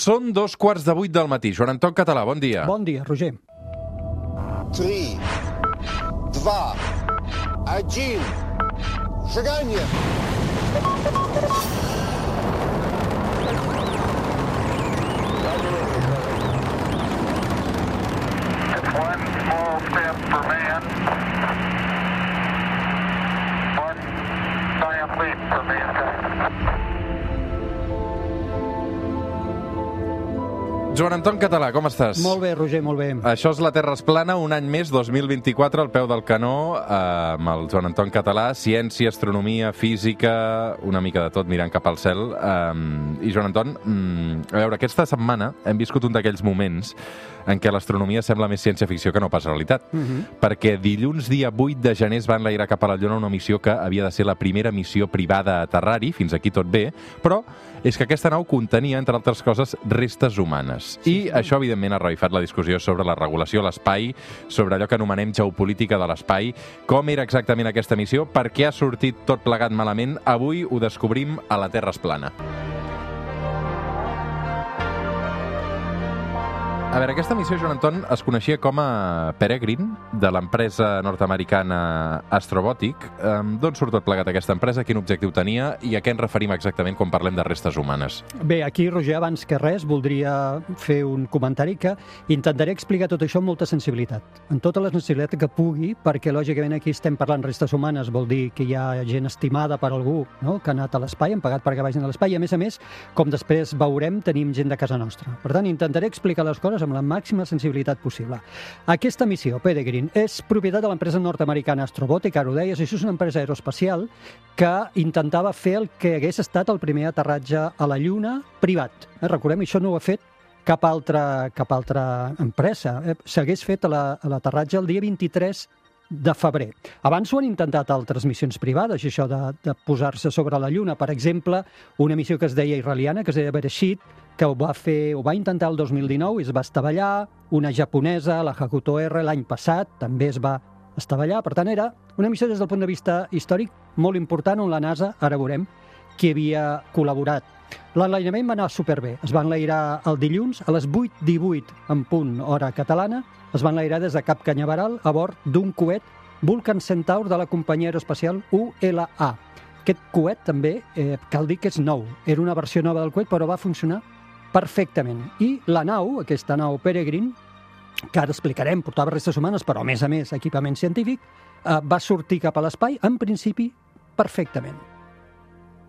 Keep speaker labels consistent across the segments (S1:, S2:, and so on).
S1: Són dos quarts de vuit del matí. Joan Anton Català, bon dia.
S2: Bon dia, Roger.
S3: 3, 2, 1,
S4: seganya! Step for man, leap for.
S1: Joan Anton Català, com estàs?
S2: Molt bé, Roger, molt bé.
S1: Això és la Terra es plana, un any més, 2024, al peu del canó, eh, amb el Joan Anton Català, ciència, astronomia, física, una mica de tot mirant cap al cel. Eh, I Joan Anton, mm, a veure, aquesta setmana hem viscut un d'aquells moments en què l'astronomia sembla més ciència-ficció que no pas realitat.
S2: Uh -huh.
S1: Perquè dilluns, dia 8 de gener, es va enlairar cap a la Lluna una missió que havia de ser la primera missió privada a aterrar-hi, fins aquí tot bé, però és que aquesta nau contenia, entre altres coses, restes humanes. Sí, I això, evidentment, ha revifat la discussió sobre la regulació a l'espai, sobre allò que anomenem geopolítica de l'espai, com era exactament aquesta missió, per què ha sortit tot plegat malament. Avui ho descobrim a la Terra es plana. A veure, aquesta missió, Joan Anton, es coneixia com a Peregrine, de l'empresa nord-americana Astrobotic. D'on surt tot plegat aquesta empresa? Quin objectiu tenia? I a què ens referim exactament quan parlem de restes humanes?
S2: Bé, aquí, Roger, abans que res, voldria fer un comentari que intentaré explicar tot això amb molta sensibilitat, amb tota la sensibilitat que pugui, perquè, lògicament, aquí estem parlant restes humanes, vol dir que hi ha gent estimada per algú no? que ha anat a l'espai, han pagat perquè vagin a l'espai, i, a més a més, com després veurem, tenim gent de casa nostra. Per tant, intentaré explicar les coses amb la màxima sensibilitat possible. Aquesta missió, Peregrine, és propietat de l'empresa nord-americana Astrobotic, ara ho deies, això és una empresa aeroespacial que intentava fer el que hagués estat el primer aterratge a la Lluna privat. Eh, recordem, això no ho ha fet cap altra, cap altra empresa. Eh, S'hagués fet a la- l'aterratge el dia 23 de febrer. Abans ho han intentat altres missions privades, això de, de posar-se sobre la Lluna. Per exemple, una missió que es deia israeliana, que es deia Bereshit, que ho va fer, ho va intentar el 2019 i es va estavellar, una japonesa, la Hakuto R, l'any passat també es va estavellar, per tant era una missió des del punt de vista històric molt important on la NASA, ara veurem, qui havia col·laborat. L'enlairament va anar superbé. Es va enlairar el dilluns a les 8.18 en punt hora catalana. Es va enlairar des de Cap Canyaveral a bord d'un coet Vulcan Centaur de la companyia aeroespacial ULA. Aquest coet també, eh, cal dir que és nou. Era una versió nova del coet, però va funcionar perfectament. I la nau, aquesta nau Peregrine, que ara explicarem, portava restes humanes, però a més a més equipament científic, eh, va sortir cap a l'espai, en principi, perfectament.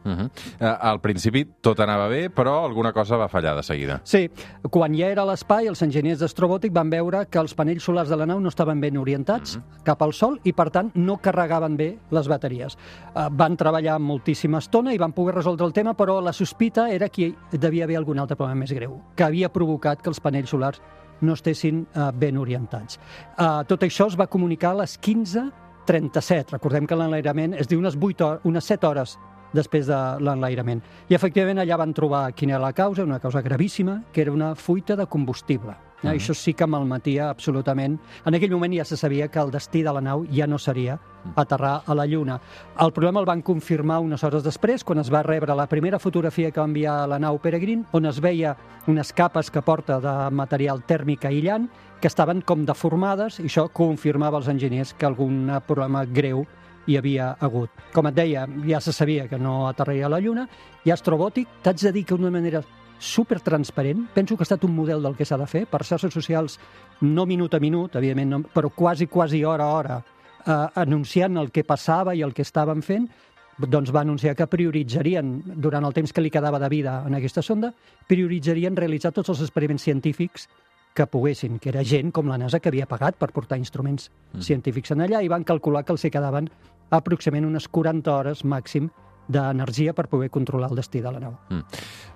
S1: Uh -huh. uh, al principi tot anava bé, però alguna cosa va fallar de seguida.
S2: Sí, quan ja era a l'espai, els enginyers d'Astrobòtic van veure que els panells solars de la nau no estaven ben orientats mm -hmm. cap al Sol i, per tant, no carregaven bé les bateries. Uh, van treballar moltíssima estona i van poder resoldre el tema, però la sospita era que hi devia haver algun altre problema més greu, que havia provocat que els panells solars no estessin uh, ben orientats. Uh, tot això es va comunicar a les 15.37. Recordem que l'enlairament es diu unes, 8 hores, unes 7 hores després de l'enlairament. I efectivament allà van trobar quina era la causa, una causa gravíssima, que era una fuita de combustible. Uh -huh. Això sí que malmetia absolutament. En aquell moment ja se sabia que el destí de la nau ja no seria aterrar a la Lluna. El problema el van confirmar unes hores després, quan es va rebre la primera fotografia que va enviar la nau Peregrine, on es veia unes capes que porta de material tèrmic aïllant que estaven com deformades, i això confirmava als enginyers que algun problema greu hi havia hagut. Com et deia, ja se sabia que no aterraria a la Lluna, i Astrobòtic, t'haig de dir que d'una manera super transparent, penso que ha estat un model del que s'ha de fer, per xarxes socials no minut a minut, evidentment, no, però quasi, quasi hora a hora, eh, anunciant el que passava i el que estaven fent, doncs va anunciar que prioritzarien, durant el temps que li quedava de vida en aquesta sonda, prioritzarien realitzar tots els experiments científics que poguessin, que era gent com la NASA que havia pagat per portar instruments mm. científics en allà i van calcular que els hi quedaven aproximadament unes 40 hores màxim d'energia per poder controlar el destí de la nau.
S1: Mm.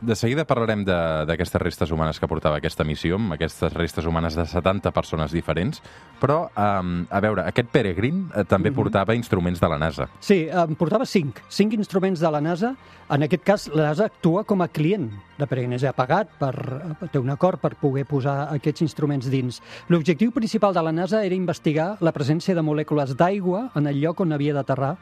S1: De seguida parlarem d'aquestes restes humanes que portava aquesta missió, amb aquestes restes humanes de 70 persones diferents, però, um, a veure, aquest Peregrine eh, també mm -hmm. portava instruments de la NASA.
S2: Sí, em portava cinc, cinc instruments de la NASA. En aquest cas, la NASA actua com a client de Peregrine, és a dir, ha pagat, per, té un acord per poder posar aquests instruments dins. L'objectiu principal de la NASA era investigar la presència de molècules d'aigua en el lloc on havia d'aterrar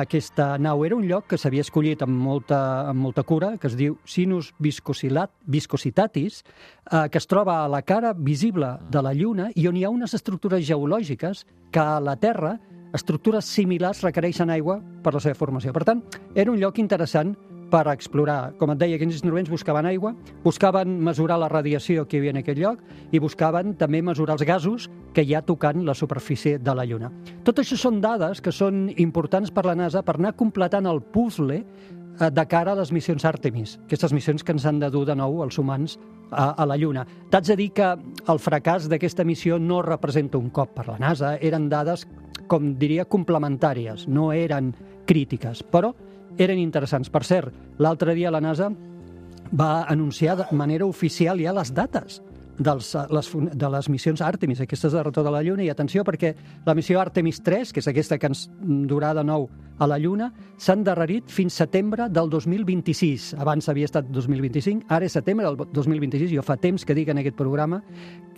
S2: aquesta nau. Era un lloc que s'havia escollit amb molta, amb molta cura, que es diu Sinus viscositatis, eh, que es troba a la cara visible de la Lluna i on hi ha unes estructures geològiques que a la Terra estructures similars requereixen aigua per la seva formació. Per tant, era un lloc interessant per explorar. Com et deia, aquests instruments buscaven aigua, buscaven mesurar la radiació que hi havia en aquell lloc i buscaven també mesurar els gasos que hi ha tocant la superfície de la Lluna. Tot això són dades que són importants per la NASA per anar completant el puzzle eh, de cara a les missions Artemis, aquestes missions que ens han de dur de nou els humans a, a la Lluna. T'haig de dir que el fracàs d'aquesta missió no representa un cop per la NASA, eren dades, com diria, complementàries, no eren crítiques, però eren interessants. Per cert, l'altre dia la NASA va anunciar de manera oficial ja les dates dels, eh, les, de les missions Artemis, aquestes de retorn a la Lluna, i atenció perquè la missió Artemis 3, que és aquesta que ens durà de nou a la Lluna, s'ha endarrerit fins setembre del 2026. Abans havia estat 2025, ara és setembre del 2026. Jo fa temps que dic en aquest programa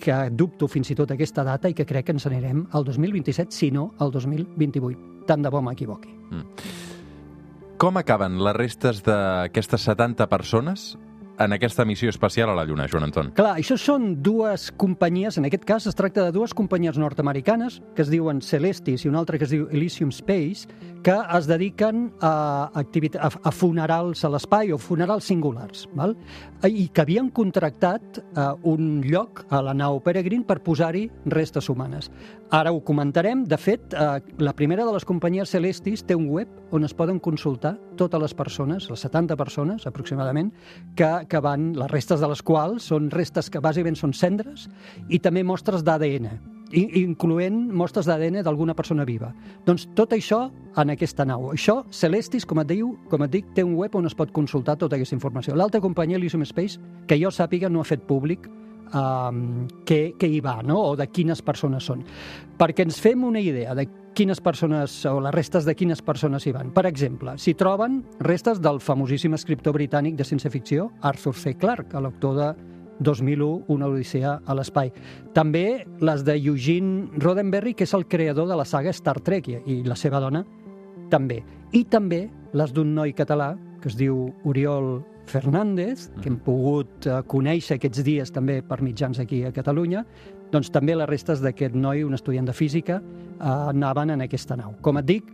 S2: que dubto fins i tot aquesta data i que crec que ens anirem al 2027, si no al 2028. Tant de bo m'equivoqui.
S1: Com acaben les restes d'aquestes 70 persones en aquesta missió espacial a la Lluna, Joan Anton?
S2: Clar, això són dues companyies, en aquest cas es tracta de dues companyies nord-americanes, que es diuen Celestis i una altra que es diu Elysium Space, que es dediquen a, a funerals a l'espai o funerals singulars, val? I que havien contractat eh, un lloc a la nau Peregrine per posar-hi restes humanes. Ara ho comentarem. De fet, eh, la primera de les companyies Celestis té un web on es poden consultar totes les persones, les 70 persones aproximadament, que, que van, les restes de les quals són restes que bàsicament són cendres i també mostres d'ADN, incloent mostres d'ADN d'alguna persona viva. Doncs tot això en aquesta nau. Això, Celestis, com et, diu, com et dic, té un web on es pot consultar tota aquesta informació. L'altra companyia, Elysium Space, que jo sàpiga, no ha fet públic um, què, què hi va, no? o de quines persones són. Perquè ens fem una idea de quines persones, o les restes de quines persones hi van. Per exemple, s'hi troben restes del famosíssim escriptor britànic de ciència-ficció, Arthur C. Clarke, l'autor de 2001, una odissea a l'espai. També les de Eugene Roddenberry, que és el creador de la saga Star Trek, i, la seva dona també. I també les d'un noi català, que es diu Oriol Fernández, que hem pogut eh, conèixer aquests dies també per mitjans aquí a Catalunya, doncs també les restes d'aquest noi, un estudiant de física, eh, anaven en aquesta nau. Com et dic,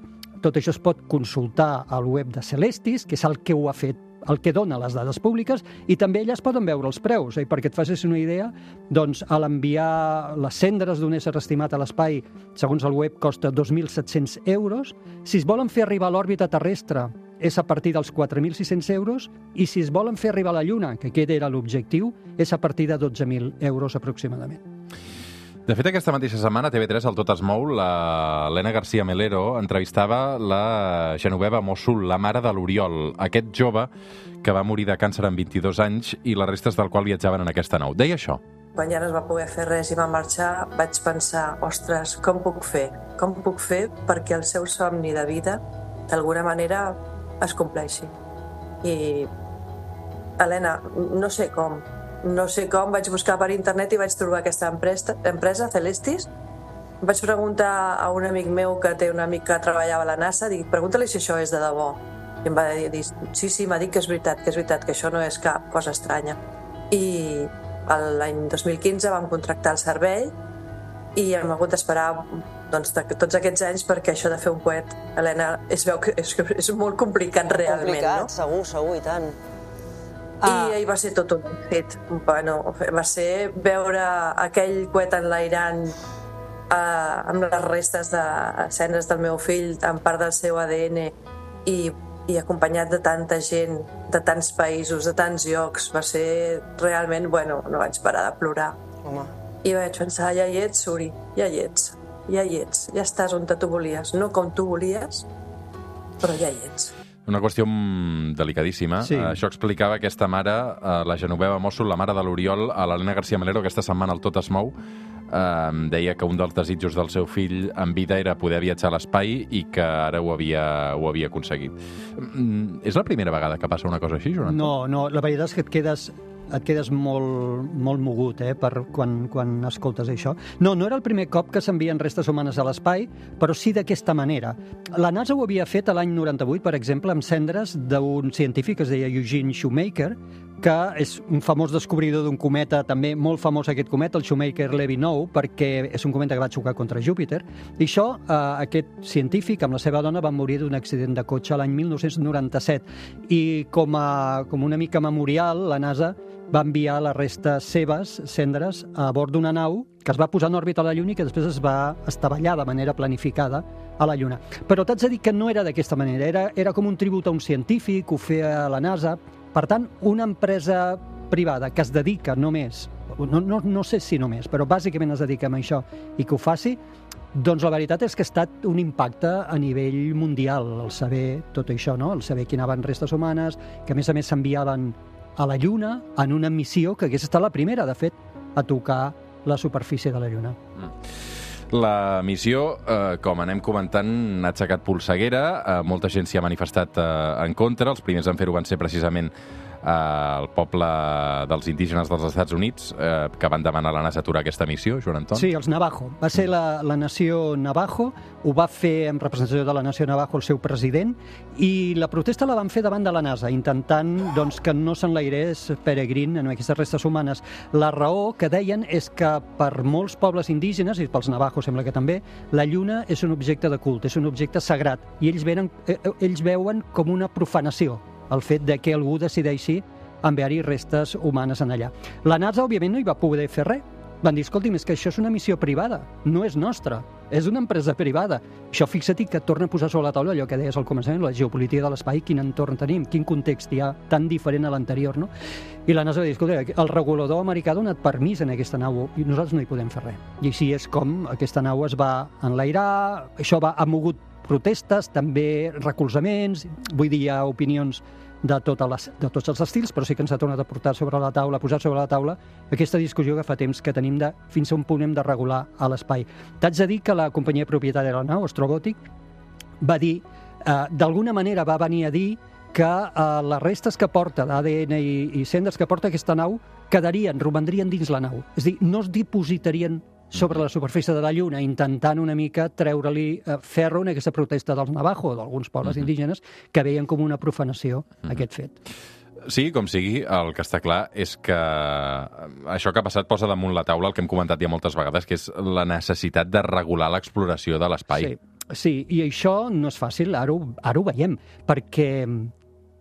S2: tot això es pot consultar al web de Celestis, que és el que ho ha fet el que dona les dades públiques i també elles poden veure els preus. Eh? Perquè et facis una idea, doncs, a l'enviar les cendres d'un ésser estimat a l'espai, segons el web, costa 2.700 euros. Si es volen fer arribar a l'òrbita terrestre, és a partir dels 4.600 euros, i si es volen fer arribar a la Lluna, que aquest era l'objectiu, és a partir de 12.000 euros aproximadament.
S1: De fet, aquesta mateixa setmana, a TV3, al Tot es mou, la Lena García Melero entrevistava la Genoveva Mossul, la mare de l'Oriol, aquest jove que va morir de càncer amb 22 anys i les restes del qual viatjaven en aquesta nau. Deia això.
S5: Quan ja no es va poder fer res i va marxar, vaig pensar, ostres, com puc fer? Com puc fer perquè el seu somni de vida, d'alguna manera, es compleixi? I, Helena, no sé com, no sé com, vaig buscar per internet i vaig trobar aquesta empresa, empresa Celestis. Vaig preguntar a un amic meu que té un amic que treballava a la NASA, dic, pregunta-li si això és de debò. I em va dir, sí, sí, m'ha dit que és veritat, que és veritat, que això no és cap cosa estranya. I l'any 2015 vam contractar el servei i hem hagut d'esperar doncs, de, tots aquests anys perquè això de fer un coet, Helena, es veu que és, és molt complicat realment,
S6: Complicat,
S5: no?
S6: segur, segur, i tant.
S5: I ahir va ser tot un fet. Bueno, va ser veure aquell coet enlairant eh, amb les restes de cendres del meu fill, en part del seu ADN, i, i acompanyat de tanta gent, de tants països, de tants llocs. Va ser realment, bueno, no vaig parar de plorar.
S6: Home,
S5: I vaig pensar, ja hi ets, Suri, ja hi ets, ja hi ets, ja estàs on tu volies. No com tu volies, però ja hi ets.
S1: Una qüestió mm, delicadíssima.
S2: Sí.
S1: Eh, Això explicava aquesta mare, eh, la Genoveva Mossul, la mare de l'Oriol, a l'Helena García Melero, aquesta setmana al Tot es mou, eh, deia que un dels desitjos del seu fill en vida era poder viatjar a l'espai i que ara ho havia, ho havia aconseguit. Mm, és la primera vegada que passa una cosa així, Joan?
S2: No, no, la veritat és que et quedes et quedes molt, molt mogut eh, per quan, quan escoltes això. No, no era el primer cop que s'envien restes humanes a l'espai, però sí d'aquesta manera. La NASA ho havia fet l'any 98, per exemple, amb cendres d'un científic que es deia Eugene Shoemaker, que és un famós descobridor d'un cometa, també molt famós aquest cometa, el Shoemaker-Levy 9, perquè és un cometa que va xocar contra Júpiter. I això, eh, aquest científic amb la seva dona van morir d'un accident de cotxe l'any 1997. I com, a, com una mica memorial, la NASA va enviar les restes seves, cendres, a bord d'una nau que es va posar en òrbita a la Lluna i que després es va estavellar de manera planificada a la Lluna. Però t'haig de dir que no era d'aquesta manera, era, era com un tribut a un científic, ho feia la NASA, per tant, una empresa privada que es dedica només, no, no, no sé si només, però bàsicament es dedica a això i que ho faci, doncs la veritat és que ha estat un impacte a nivell mundial el saber tot això, no? el saber que anaven restes humanes, que a més a més s'enviaven a la Lluna en una missió que hagués estat la primera, de fet, a tocar la superfície de la Lluna.
S1: La missió, eh, com anem comentant, ha aixecat polseguera, eh, molta gent s'hi ha manifestat eh, en contra, els primers en fer-ho van ser precisament eh, el poble dels indígenes dels Estats Units, eh, que van demanar a la NASA aturar aquesta missió, Joan Anton.
S2: Sí, els Navajo. Va ser la, la nació Navajo, ho va fer en representació de la nació Navajo el seu president, i la protesta la van fer davant de la NASA, intentant doncs, que no s'enlairés peregrin en aquestes restes humanes. La raó que deien és que per molts pobles indígenes, i pels Navajo sembla que també, la lluna és un objecte de culte, és un objecte sagrat, i ells, venen, eh, eh, ells veuen com una profanació el fet de que algú decideixi enviar-hi restes humanes en allà. La NASA, òbviament, no hi va poder fer res. Van dir, escolti'm, és que això és una missió privada, no és nostra, és una empresa privada. Això, fixa't que torna a posar sobre la taula allò que deies al començament, la geopolítica de l'espai, quin entorn tenim, quin context hi ha tan diferent a l'anterior, no? I la NASA va dir, escolta, el regulador americà ha donat permís en aquesta nau i nosaltres no hi podem fer res. I així és com aquesta nau es va enlairar, això va, ha mogut protestes, també recolzaments, vull dir, hi ha opinions de, totes les, de tots els estils, però sí que ens ha tornat a portar sobre la taula, a posar sobre la taula aquesta discussió que fa temps que tenim de fins a un punt hem de regular a l'espai. T'haig de dir que la companyia propietària de la nau, Astrobòtic, va dir, eh, d'alguna manera va venir a dir que eh, les restes que porta d'ADN i, i cendres que porta aquesta nau quedarien, romandrien dins la nau. És a dir, no es dipositarien sobre la superfície de la Lluna, intentant una mica treure-li eh, ferro en aquesta protesta dels Navajo, d'alguns pobles indígenes, que veien com una profanació aquest fet.
S1: Sí, com sigui, el que està clar és que això que ha passat posa damunt la taula el que hem comentat ja moltes vegades, que és la necessitat de regular l'exploració de l'espai.
S2: Sí, sí, i això no és fàcil, ara ho, ara ho veiem, perquè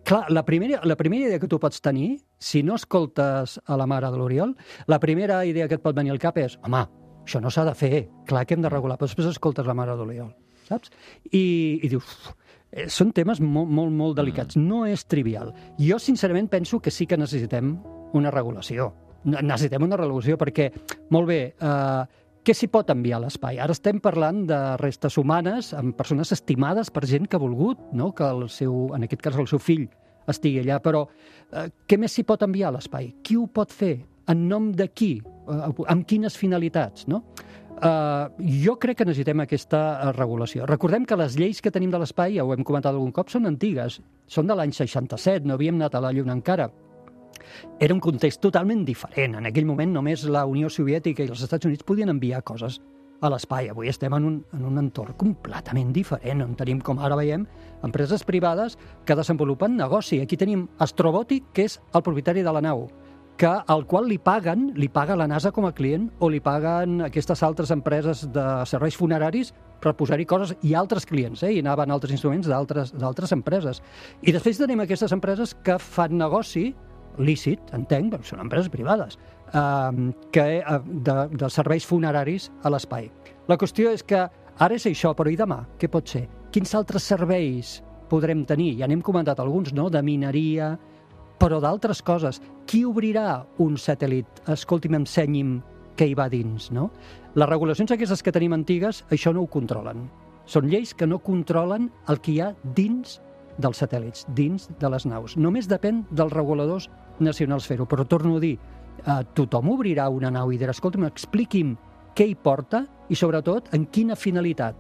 S2: Clar, la primera, la primera idea que tu pots tenir, si no escoltes a la mare de l'Oriol, la primera idea que et pot venir al cap és, home, això no s'ha de fer, clar que hem de regular, però després escoltes la mare de l'Oriol, saps? I, i dius, eh, són temes molt, molt, molt delicats, no és trivial. Jo, sincerament, penso que sí que necessitem una regulació. Ne- Necessitem una regulació perquè, molt bé, eh, què s'hi pot enviar a l'espai? Ara estem parlant de restes humanes amb persones estimades per gent que ha volgut, no? que el seu, en aquest cas el seu fill estigui allà, però eh, què més s'hi pot enviar a l'espai? Qui ho pot fer? En nom de qui? Eh, amb quines finalitats? No? Uh, jo crec que necessitem aquesta eh, regulació. Recordem que les lleis que tenim de l'espai, ja ho hem comentat algun cop, són antigues. Són de l'any 67, no havíem anat a la Lluna encara. Era un context totalment diferent. En aquell moment només la Unió Soviètica i els Estats Units podien enviar coses a l'espai. Avui estem en un, en un entorn completament diferent, on tenim, com ara veiem, empreses privades que desenvolupen negoci. Aquí tenim Astrobòtic, que és el propietari de la nau, que al qual li paguen, li paga la NASA com a client o li paguen aquestes altres empreses de serveis funeraris per posar-hi coses i altres clients, eh? i anaven altres instruments d'altres empreses. I després tenim aquestes empreses que fan negoci lícit, entenc, però són empreses privades, eh, que, eh, de, de serveis funeraris a l'espai. La qüestió és que ara és això, però i demà? Què pot ser? Quins altres serveis podrem tenir? Ja n'hem comentat alguns, no?, de mineria, però d'altres coses. Qui obrirà un satèl·lit? Escolti'm, ensenyi'm què hi va dins, no? Les regulacions aquestes que tenim antigues, això no ho controlen. Són lleis que no controlen el que hi ha dins dels satèl·lits, dins de les naus. Només depèn dels reguladors nacionals fer-ho. Però torno a dir, eh, tothom obrirà una nau i dirà, escolta'm, expliqui'm què hi porta i, sobretot, en quina finalitat.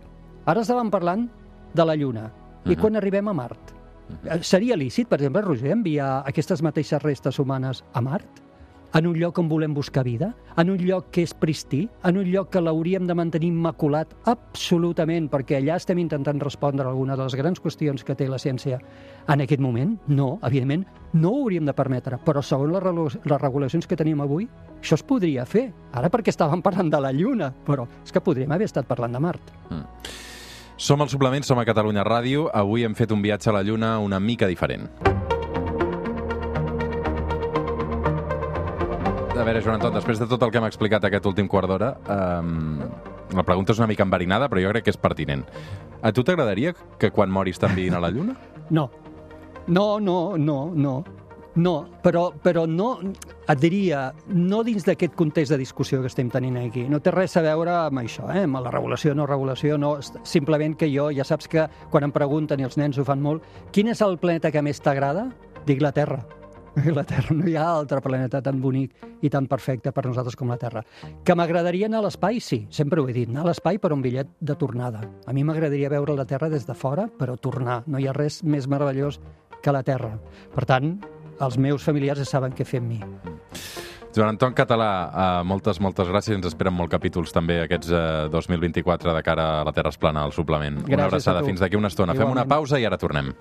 S2: Ara estàvem parlant de la Lluna. I
S1: Mhm.
S2: quan arribem a Mart? Eh, Seria lícit, per exemple, Roger, enviar aquestes mateixes restes humanes a Mart? en un lloc on volem buscar vida, en un lloc que és pristí, en un lloc que l'hauríem de mantenir immaculat absolutament, perquè allà estem intentant respondre a alguna de les grans qüestions que té la ciència en aquest moment? No, evidentment, no ho hauríem de permetre, però segons les, les regulacions que tenim avui, això es podria fer. Ara perquè estàvem parlant de la Lluna, però és que podríem haver estat parlant de Mart.
S1: Som al suplement, som a Catalunya Ràdio. Avui hem fet un viatge a la Lluna una mica diferent. A veure, Joan Anton, després de tot el que hem explicat aquest últim quart d'hora, um, la pregunta és una mica enverinada, però jo crec que és pertinent. A tu t'agradaria que quan moris t'enviïn a la Lluna?
S2: No. No, no, no, no. No, però, però no, et diria, no dins d'aquest context de discussió que estem tenint aquí. No té res a veure amb això, eh? amb la regulació, no regulació, no. Simplement que jo, ja saps que quan em pregunten, i els nens ho fan molt, quin és el planeta que més t'agrada? Dic la Terra. La Terra, no hi ha altre planeta tan bonic i tan perfecte per nosaltres com la Terra. Que m'agradaria anar a l'espai, sí, sempre ho he dit, anar a l'espai per un bitllet de tornada. A mi m'agradaria veure la Terra des de fora, però tornar. No hi ha res més meravellós que la Terra. Per tant, els meus familiars ja saben què fer amb mi.
S1: Joan Anton Català, uh, moltes, moltes gràcies. Ens esperen molts capítols també aquests uh, 2024 de cara a la Terra es plana, al suplement.
S2: Gràcies
S1: una abraçada. Fins d'aquí una estona. Fem una
S2: Igualment.
S1: pausa i ara tornem.